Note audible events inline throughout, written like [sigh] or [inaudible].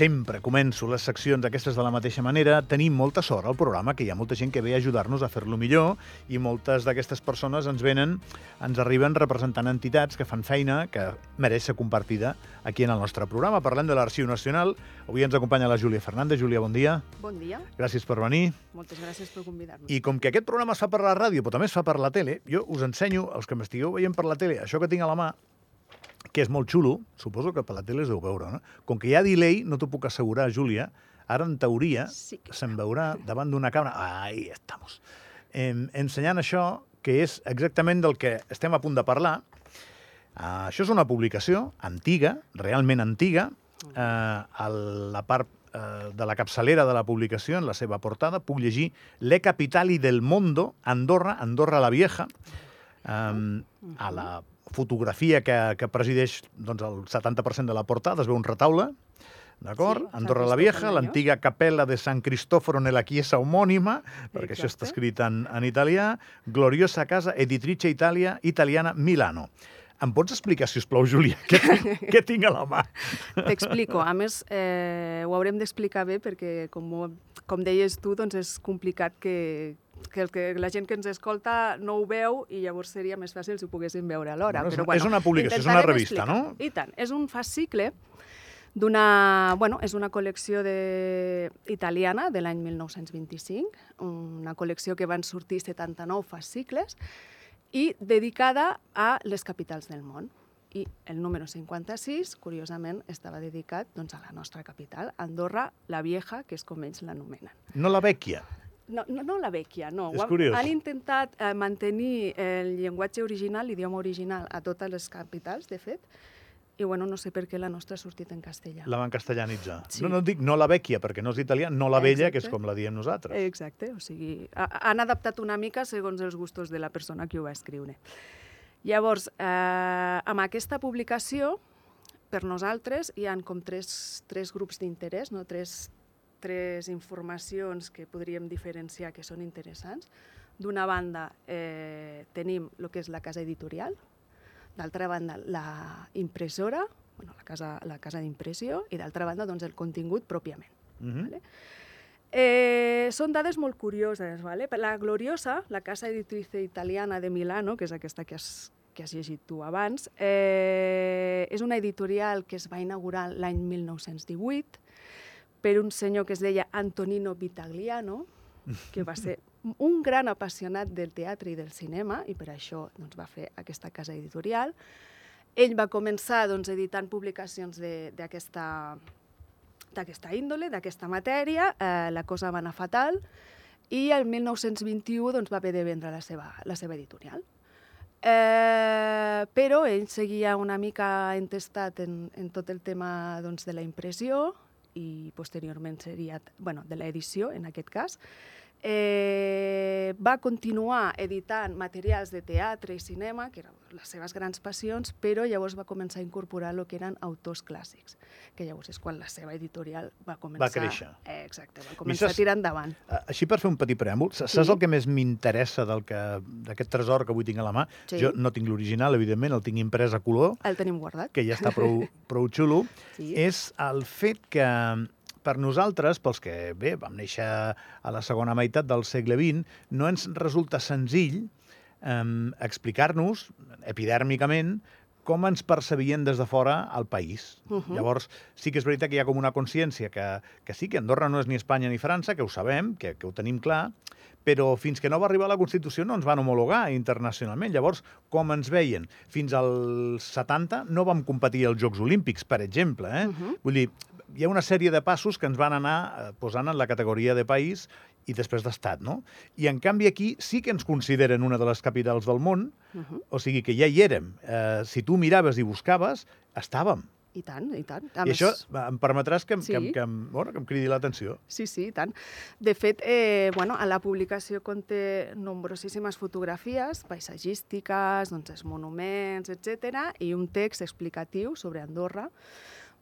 sempre començo les seccions aquestes de la mateixa manera, tenim molta sort al programa, que hi ha molta gent que ve a ajudar-nos a fer-lo millor i moltes d'aquestes persones ens venen, ens arriben representant entitats que fan feina que mereix ser compartida aquí en el nostre programa. Parlem de l'Arxiu Nacional. Avui ens acompanya la Júlia Fernández. Júlia, bon dia. Bon dia. Gràcies per venir. Moltes gràcies per convidar-nos. I com que aquest programa es fa per la ràdio, però també es fa per la tele, jo us ensenyo, els que m'estigueu veient per la tele, això que tinc a la mà, que és molt xulo, suposo que per la tele es deu veure, no? Com que hi ha delay, no t'ho puc assegurar, Júlia, ara en teoria Sí que se'n veurà [laughs] davant d'una càmera... Ahí estamos. Eh, ensenyant això, que és exactament del que estem a punt de parlar. Uh, això és una publicació antiga, realment antiga. Uh, a la part uh, de la capçalera de la publicació, en la seva portada, puc llegir Le capitali del mundo, Andorra, Andorra la Vieja. Um, a la fotografia que, que presideix doncs, el 70% de la portada, es veu un retaule, d'acord? Sí, Andorra Sant la Vieja, l'antiga capella de San Cristoforo nella chiesa homònima, perquè això està Exacte. escrit en, en italià, gloriosa casa editrice Italia, italiana Milano. Em pots explicar, si us plau, Júlia, què, [laughs] què tinc a la mà? T'explico. A més, eh, ho haurem d'explicar bé perquè, com, ho- com deies tu, doncs és complicat que, que, el que la gent que ens escolta no ho veu i llavors seria més fàcil si ho poguessin veure alhora. Bueno, és- Però, és una publicació, és una revista, explicar. no? I tant. És un fascicle d'una... Bueno, és una col·lecció de... italiana de l'any 1925, una col·lecció que van sortir 79 fascicles i dedicada a les capitals del món. I el número 56, curiosament, estava dedicat doncs, a la nostra capital, Andorra la Vieja, que és com ells l'anomenen. No la vecchia. No, no, no la vecchia, no. És curiós. Han intentat eh, mantenir el llenguatge original, l'idioma original, a totes les capitals, de fet, i bueno, no sé per què la nostra ha sortit en castellà. La van castellanitzar. Sí. No, no dic no la vecchia, perquè no és italià, no la vella, que és Exacte. com la diem nosaltres. Exacte, o sigui, ha- han adaptat una mica segons els gustos de la persona que ho va escriure. Llavors, eh, amb aquesta publicació, per nosaltres hi han com tres, tres grups d'interès, no? tres, tres informacions que podríem diferenciar que són interessants. D'una banda, eh, tenim el que és la casa editorial, d'altra banda, la impressora, bueno, la casa, la casa d'impressió, i d'altra banda, doncs, el contingut pròpiament. Mhm. Vale? Eh, són dades molt curioses. Vale? La Gloriosa, la casa editrice italiana de Milano, que és aquesta que has, que has llegit tu abans, eh, és una editorial que es va inaugurar l'any 1918 per un senyor que es deia Antonino Vitagliano, que va ser un gran apassionat del teatre i del cinema, i per això doncs, va fer aquesta casa editorial. Ell va començar doncs, editant publicacions d'aquesta índole, d'aquesta matèria, eh, la cosa va anar fatal, i el 1921 doncs, va haver de vendre la seva, la seva editorial. Eh, però ell seguia una mica entestat en, en tot el tema doncs, de la impressió i posteriorment seria, bueno, de l'edició, en aquest cas. Eh, va continuar editant materials de teatre i cinema, que eren les seves grans passions, però llavors va començar a incorporar el que eren autors clàssics, que llavors és quan la seva editorial va començar... créixer. Eh, exacte, va començar saps- a tirar endavant. Eh, Així per fer un petit preàmbul, sa- saps Sí. el que més m'interessa d'aquest tresor que avui tinc a la mà? Sí. Jo no tinc l'original, evidentment, el tinc imprès a color, El tenim guardat. que ja està prou, prou xulo, [laughs] Sí. és el fet que per nosaltres, pels que, bé, vam néixer a la segona meitat del segle XX, no ens resulta senzill eh, explicar-nos, epidèrmicament, com ens percebien des de fora al país. Uh. -huh. Llavors, sí que és veritat que hi ha com una consciència que, que sí, que Andorra no és ni Espanya ni França, que ho sabem, que, que ho tenim clar, però fins que no va arribar la Constitució no ens van homologar internacionalment. Llavors, com ens veien? Fins als 70 no vam competir als Jocs Olímpics, per exemple. Eh? Uh. -huh. Vull dir, hi ha una sèrie de passos que ens van anar eh, posant en la categoria de país i després d'estat, no? I en canvi aquí sí que ens consideren una de les capitals del món, Uh -huh. o sigui que ja hi érem. Eh, si tu miraves i buscaves, estàvem. I tant, i tant. A I això va, em permetràs que, em- que, em- Sí. que, em, bueno, que em cridi l'atenció. Sí, sí, i tant. De fet, eh, bueno, a la publicació conté nombrosíssimes fotografies paisatgístiques, doncs, els monuments, etc i un text explicatiu sobre Andorra,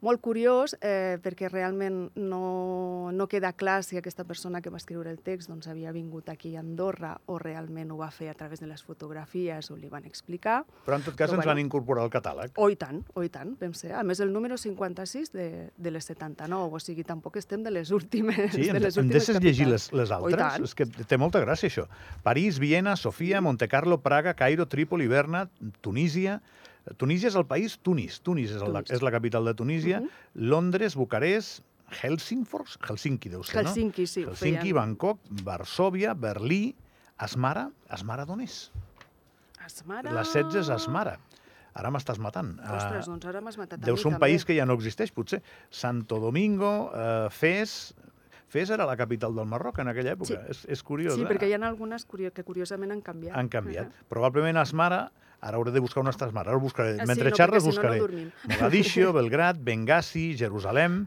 molt curiós eh, perquè realment no, no queda clar si aquesta persona que va escriure el text doncs, havia vingut aquí a Andorra o realment ho va fer a través de les fotografies o li van explicar. Però en tot cas Però ens bueno. van incorporar al catàleg. O i tant, o i tant, vam ser. A més, el número 56 de, de les 79, o sigui, tampoc estem de les últimes. Sí, de em, les em últimes deixes llegir les, capitals. les Oh, altres? tant. És que té molta gràcia, això. París, Viena, Sofia, Montecarlo, Praga, Cairo, Trípoli, Berna, Tunísia... Tunísia és el país Tunis. Tunis és, el, Tunis. és la capital de Tunísia. Londres, Bucarest, Helsingfors, Helsinki deu ser, Helsinki, sí, no? ho Helsinki, feien. Bangkok, Varsòvia, Berlí, Asmara. Asmara d'on és? Asmara... La 16 és Asmara. Ara m'estàs matant. Ostres, Ah, doncs ara m'has matat Deu ser un també. país que ja no existeix, potser. Santo Domingo, eh, Fes... Fes era la capital del Marroc en aquella època. Sí. És, és curiós, Sí, eh? perquè hi ha algunes que curiosament han canviat. Han canviat. Probablement Asmara, ara hauré de buscar on està Asmara, ara buscaré. Ah, sí, Mentre no, xerres si no, no buscaré. dormim. [laughs] Mogadiscio, Belgrat, Benghazi, Jerusalem...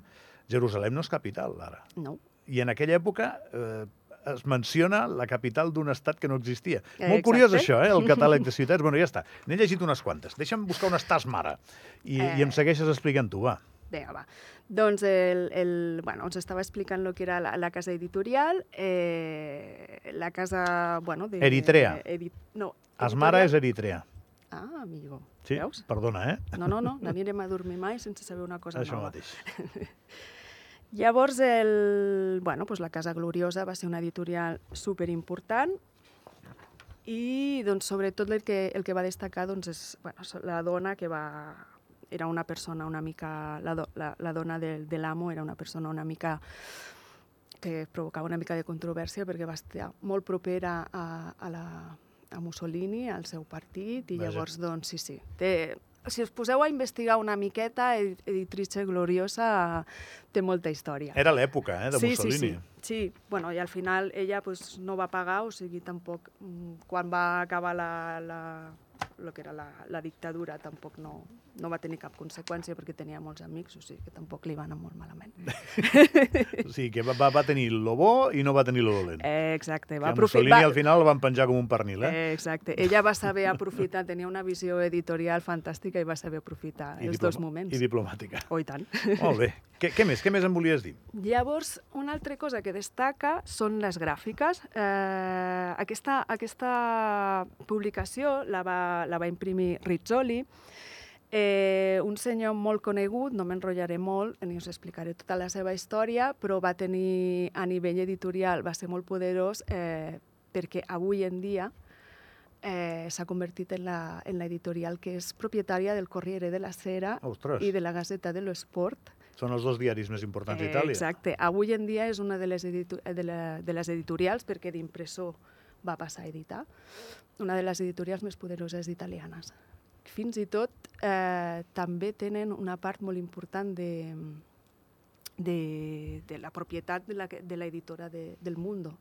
Jerusalem no és capital, ara. No. I en aquella època eh, es menciona la capital d'un estat que no existia. Eh, Molt curiós exacte. això, eh, el catàleg de [laughs] ciutats. Bueno, ja està. N'he llegit unes quantes. Deixa'm buscar on està Asmara. I, Eh. i em segueixes explicant tu, va. Vinga, va. Doncs el, el, bueno, ens estava explicant el que era la, la casa editorial, eh, la casa... Bueno, de, Eritrea. Edi, no, Asmara és editorial- Eritrea. Ah, amigo. Sí, Veus? perdona, eh? No, no, no, n'anirem a dormir mai sense saber una cosa Això nova. mateix. [laughs] Llavors, el, bueno, doncs la Casa Gloriosa va ser una editorial superimportant i, doncs, sobretot, el que, el que va destacar doncs, és bueno, la dona que va... Era una persona una mica... La, do, la, la dona de, de l'amo era una persona una mica que provocava una mica de controvèrsia perquè va estar molt propera a, a, la, a Mussolini, al seu partit, i Vaja. llavors, doncs, sí, sí. Té, si us poseu a investigar una miqueta, Ed- Editrice Gloriosa té molta història. Era l'època, eh, de sí, Mussolini. Sí, sí, sí. Bueno, i al final ella pues, no va pagar, o sigui, tampoc, mm, quan va acabar la, la, lo que era la, la dictadura, tampoc no, no va tenir cap conseqüència perquè tenia molts amics, o sigui que tampoc li va anar molt malament. [laughs] O sigui, que va, va, va tenir lo bo i no va tenir lo dolent. Eh, exacte. que Va a Mussolini aprofitar... al final el van penjar com un pernil, eh? Eh, exacte. Ella va saber aprofitar, tenia una visió editorial fantàstica i va saber aprofitar els dos moments. I diplomàtica. Oh, i tant. Molt bé. Què, què més? Què més em volies dir? Llavors, una altra cosa que destaca són les gràfiques. Eh, aquesta, aquesta publicació la va, la va imprimir Rizzoli, eh, un senyor molt conegut, no m'enrotllaré molt, ni us explicaré tota la seva història, però va tenir, a nivell editorial, va ser molt poderós eh, perquè avui en dia eh, s'ha convertit en la, en la editorial que és propietària del Corriere de la Sera Ostres, i de la Gazeta dello Sport. són els dos diaris més importants Eh, d'Itàlia. Exacte. Avui en dia és una de les, editu de, la, de les editorials, perquè d'impressor va passar a editar, una de les editorials més poderoses italianes. Fins i tot eh, també tenen una part molt important de, de, de la propietat de que- de l'editora de, del Mundo.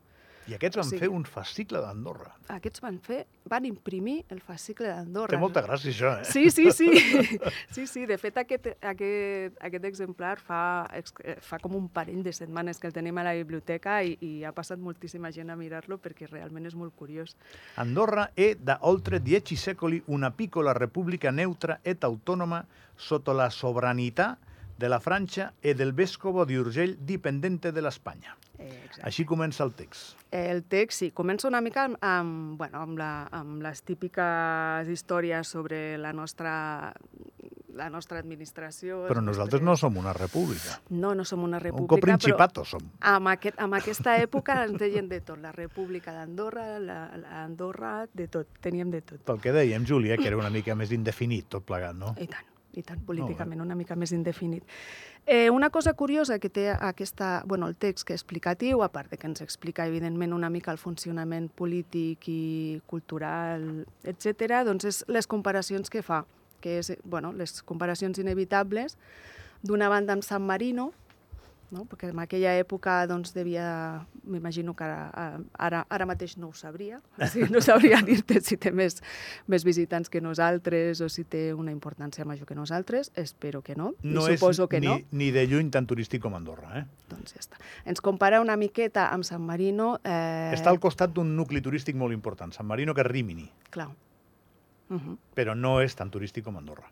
I aquests O van sigui- fer un fascicle d'Andorra. Aquests van fer, van imprimir el fascicle d'Andorra. Té molta gràcia, això, eh? Sí, sí, sí. [laughs] sí, sí. De fet, aquest, aquest, aquest exemplar fa, eh, fa com un parell de setmanes que el tenim a la biblioteca i, i ha passat moltíssima gent a mirar-lo perquè realment és molt curiós. Andorra è da oltre dieci secoli una piccola repubblica neutra ed autonoma sotto la sovranità della Francia e del vescovo di Urgell dipendente della Spagna. Eh, exacte. Així comença el text. El text, sí, comença una mica amb, amb, bueno, amb, la, amb les típiques històries sobre la nostra, la nostra administració. Però nosaltres no som una república. No, no som una Un república, coprincipato som. amb, aquest, amb aquesta època ens deien de tot. La república d'Andorra, la- l'Andorra, de tot. Teníem de tot. Pel que dèiem, Júlia, que era una mica més indefinit tot plegat, no? I tant, i tant, políticament una mica més indefinit. Eh, una cosa curiosa que té aquesta, bueno, el text que és explicatiu, a part de que ens explica evidentment una mica el funcionament polític i cultural, etc., doncs és les comparacions que fa, que és, bueno, les comparacions inevitables d'una banda amb San Marino, no? perquè en aquella època doncs, devia, m'imagino que ara, ara, ara mateix no ho sabria, [laughs] o sigui, no sabria dir-te si té més, més visitants que nosaltres o si té una importància major que nosaltres, espero que no, No i suposo que ni, no, ni de lluny tan turístic com Andorra, eh? doncs ja està. Ens compara una miqueta amb San Marino. Eh, Està al costat d'un nucli turístic molt important, San Marino, que és Rimini, Clar. Uh -huh. però no és tan turístic com Andorra.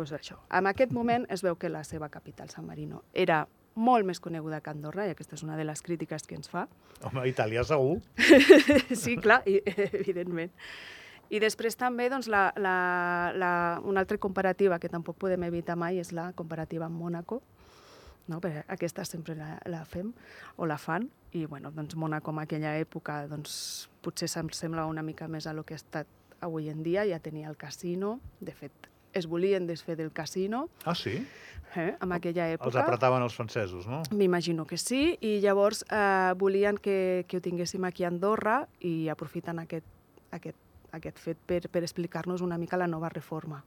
Pues això. En aquest moment es veu que la seva capital, San Marino, era molt més coneguda que Andorra, i aquesta és una de les crítiques que ens fa. Home, Itàlia segur. [laughs] sí, clar, i, evidentment. I després també doncs, la, la, la, una altra comparativa que tampoc podem evitar mai és la comparativa amb Mònaco, no? perquè aquesta sempre la, la fem o la fan, i bueno, doncs Mònaco en aquella època doncs, potser se'm sembla una mica més a lo que ha estat avui en dia, ja tenia el casino, de fet es volien desfer del casino. Ah, sí? Eh, en aquella època. Els apretaven els francesos, no? M'imagino que sí, i llavors eh, volien que, que ho tinguéssim aquí a Andorra i aprofiten aquest, aquest aquest fet per, per explicar-nos una mica la nova reforma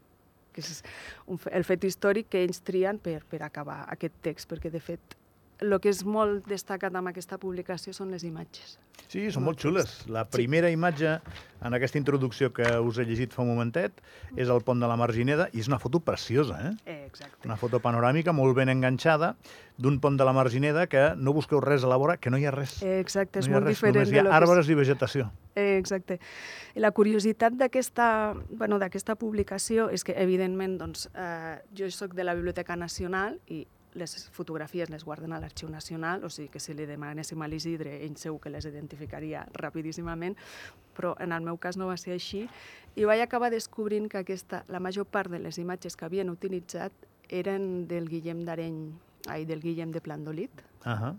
que és un, el fet històric que ells trien per, per acabar aquest text, perquè de fet el que és molt destacat amb aquesta publicació són les imatges. Sí, són molt xules. La primera sí. imatge en aquesta introducció que us he llegit fa un momentet és el pont de la Margineda i és una foto preciosa, eh? eh exacte. Una foto panoràmica molt ben enganxada d'un pont de la Margineda que no busqueu res a la vora, que no hi ha res. Eh, exacte, és no molt res, diferent. Només hi ha arbres i vegetació. Eh, exacte. La curiositat d'aquesta bueno, publicació és que, evidentment, doncs, eh, jo sóc de la Biblioteca Nacional i les fotografies les guarden a l'Arxiu Nacional, o sigui que si li demanéssim a l'Isidre, ell segur que les identificaria rapidíssimament, però en el meu cas no va ser així, i vaig acabar descobrint que aquesta, la major part de les imatges que havien utilitzat eren del Guillem d'Areny, ai, del Guillem de Plandolit, uh -huh.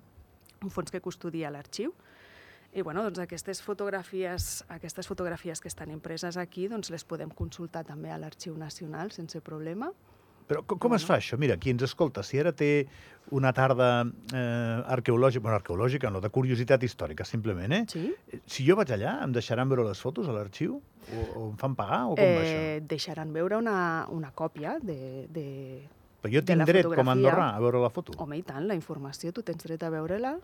un fons que custodia l'arxiu, i bueno, doncs aquestes fotografies, aquestes fotografies que estan impreses aquí doncs les podem consultar també a l'Arxiu Nacional sense problema. Però com, com es fa això? Mira, qui ens escolta, si ara té una tarda eh, arqueològica, bueno, arqueològica no, de curiositat històrica, simplement, eh? Sí. Si jo vaig allà, em deixaran veure les fotos a l'arxiu? O, o em fan pagar? O com eh, va això? Deixaran veure una, una còpia de, de, Però jo tinc dret, com a Andorrà, a veure la foto. Home, i tant, la informació, tu tens dret a veure-la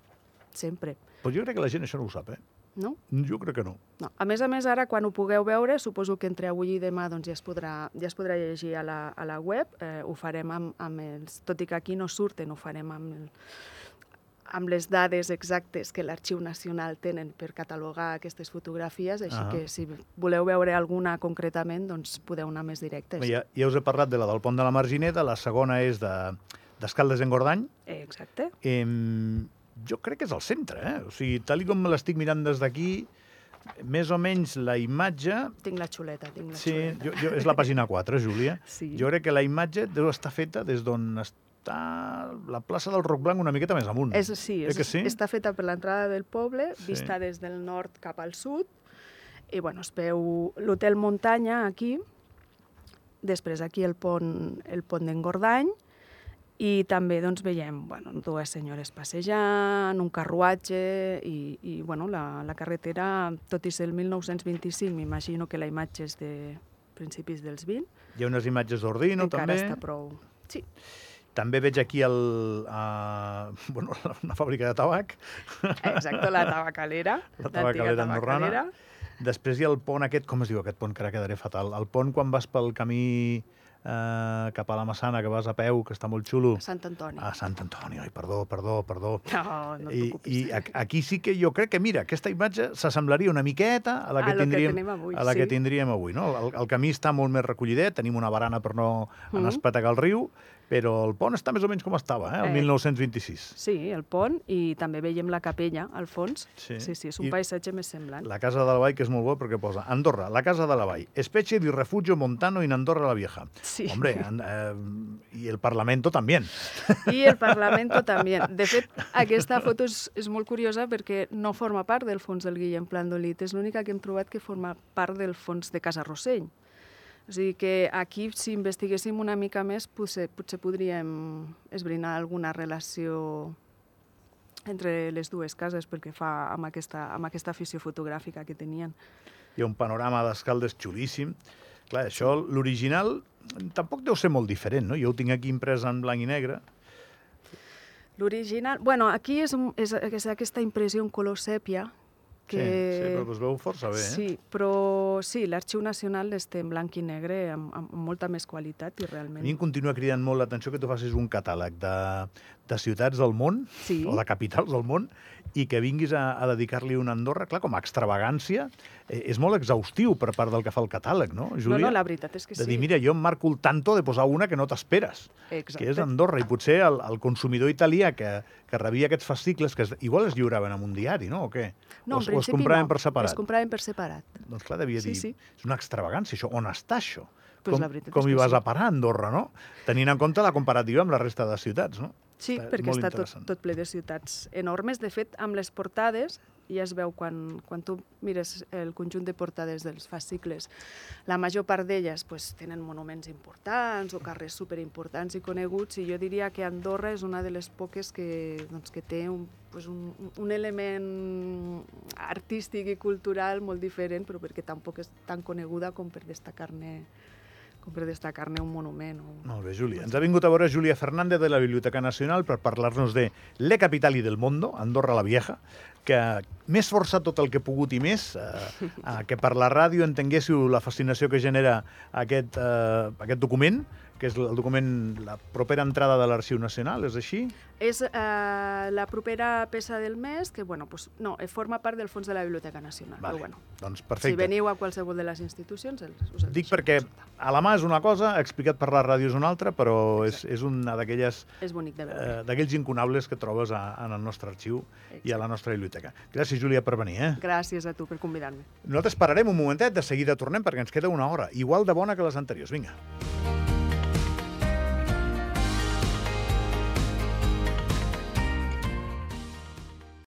sempre. Però jo crec que la gent això no ho sap, eh? No? Jo crec que no. no. A més a més, ara, quan ho pugueu veure, suposo que entre avui i demà doncs, ja, es podrà, ja es podrà llegir a la, a la web. Eh, ho farem amb, amb els... Tot i que aquí no surten, ho farem amb, el, amb les dades exactes que l'Arxiu Nacional tenen per catalogar aquestes fotografies, així Ah. que si voleu veure alguna concretament, doncs podeu anar més directes. Ja, ja us he parlat de la del Pont de la Margineda, la segona és de d'Escaldes en Gordany. Eh, exacte. Eh, jo crec que és al centre, eh? O sigui, tal com me l'estic mirant des d'aquí, més o menys la imatge... Tinc la xuleta, tinc la sí, xuleta. jo, jo, és la pàgina 4, Júlia. [laughs] Sí. Jo crec que la imatge deu estar feta des d'on està la plaça del Roc Blanc una miqueta més amunt. És, sí, Eh és, que sí? està feta per l'entrada del poble, Sí. vista des del nord cap al sud, i bueno, es veu l'hotel Muntanya aquí, després aquí el pont, el pont d'Engordany, i també doncs, veiem bueno, dues senyores passejant, un carruatge i, i bueno, la, la carretera, tot i ser el 1925, m'imagino que la imatge és de principis dels 20, Hi ha unes imatges d'Ordino, encara també. està prou... Sí, També veig aquí el, uh, [laughs] bueno, una fàbrica de tabac. exacte, la tabacalera. La tabacalera andorrana. Després hi ha el pont aquest, com es diu aquest pont, que ara quedaré fatal? El pont quan vas pel camí eh, cap a la Massana, que vas a peu, que està molt xulo. Sant Antoni. A Sant Antoni, ai, perdó, perdó, perdó. No, no I. I a- aquí sí que jo crec que, mira, aquesta imatge s'assemblaria una miqueta a la que, A que tindríem, tenim avui, a la que sí. tindríem avui. No? El, el camí està molt més recollidet, tenim una barana per no Mhm. anar a espetegar el riu, però el pont està més o menys com estava, eh, el Eh. 1926. Sí, el pont, i també veiem la capella al fons. Sí. Sí, sí, és un I- paisatge més semblant. La Casa de la Vall, que és molt bo perquè posa Andorra, la Casa de la Vall, especie de refugio montano en Andorra la Vieja. Sí. Hombre, an- eh, y el Parlamento también. I el Parlamento també. De fet, aquesta foto és, és molt curiosa perquè no forma part del fons del Guillem Plandolit, és l'única que hem trobat que forma part del fons de Casa Rossell. O sigui que aquí, si investiguéssim una mica més, potser, potser podríem esbrinar alguna relació entre les dues cases pel que fa amb aquesta, amb aquesta afició fotogràfica que tenien. Hi ha un panorama d'escaldes xulíssim. Clar, això, l'original, tampoc deu ser molt diferent, no? Jo ho tinc aquí imprès en blanc i negre. L'original... Bueno, aquí és, és, és aquesta impressió en color sèpia que... Sí, sí, però us veu força bé, eh? Sí, però sí, l'Arxiu Nacional està en blanc i negre amb, amb molta més qualitat i A realment... mi em continua cridant molt l'atenció que tu facis un catàleg de, de ciutats del món, Sí. o de capitals del món, i que vinguis a, a dedicar-li una Andorra, clar, com a extravagància, és molt exhaustiu per part del que fa el catàleg, no, No, Júlia? no, la veritat és que de sí. dir, mira, jo em marco el tanto de posar una que no t'esperes, que és Andorra, i potser el, el consumidor italià que, que rebia aquests fascicles, que es, igual es lliuraven amb un diari, no?, o què? No, o, en o es compraven no. per separat? Es compraven per separat. Doncs clar, devia Sí, dir, sí. és una extravagància, això. On està això? Pues com com hi vas sí. a parar, Andorra, no? Tenint en compte la comparativa amb la resta de ciutats, no? Sí, Està perquè està tot, tot ple de ciutats enormes. De fet, amb les portades, ja es veu quan, quan tu mires el conjunt de portades dels fascicles, la major part d'elles pues, tenen monuments importants o carrers superimportants i coneguts, i jo diria que Andorra és una de les poques que, doncs, que té un, pues, un, un element artístic i cultural molt diferent, però perquè tampoc és tan coneguda com per destacar-ne com per destacar-ne un monument. O... Molt bé, Júlia. Ens ha vingut a veure Júlia Fernández de la Biblioteca Nacional per parlar-nos de Le Capitali del Mundo, Andorra la Vieja, que m'he esforçat tot el que he pogut i més, eh, que per la ràdio entenguéssiu la fascinació que genera aquest, eh, aquest document, que és el document, la propera entrada de l'Arxiu Nacional, és així? És eh, la propera peça del mes, que bueno, pues, no, eh, forma part del fons de la Biblioteca Nacional. Vale. Però, bueno, Doncs si perfecte. veniu a qualsevol de les institucions, els, us el Dic perquè consultar. a la mà és una cosa, explicat per la ràdio és una altra, però és, és una d'aquelles És bonic de veure. eh, d'aquells incunables que trobes a, en el nostre arxiu i a la nostra biblioteca. Gràcies, Júlia, per venir. Eh? Gràcies a tu per convidar-me. Nosaltres pararem un momentet, de seguida tornem perquè ens queda una hora, igual de bona que les anteriors. Vinga.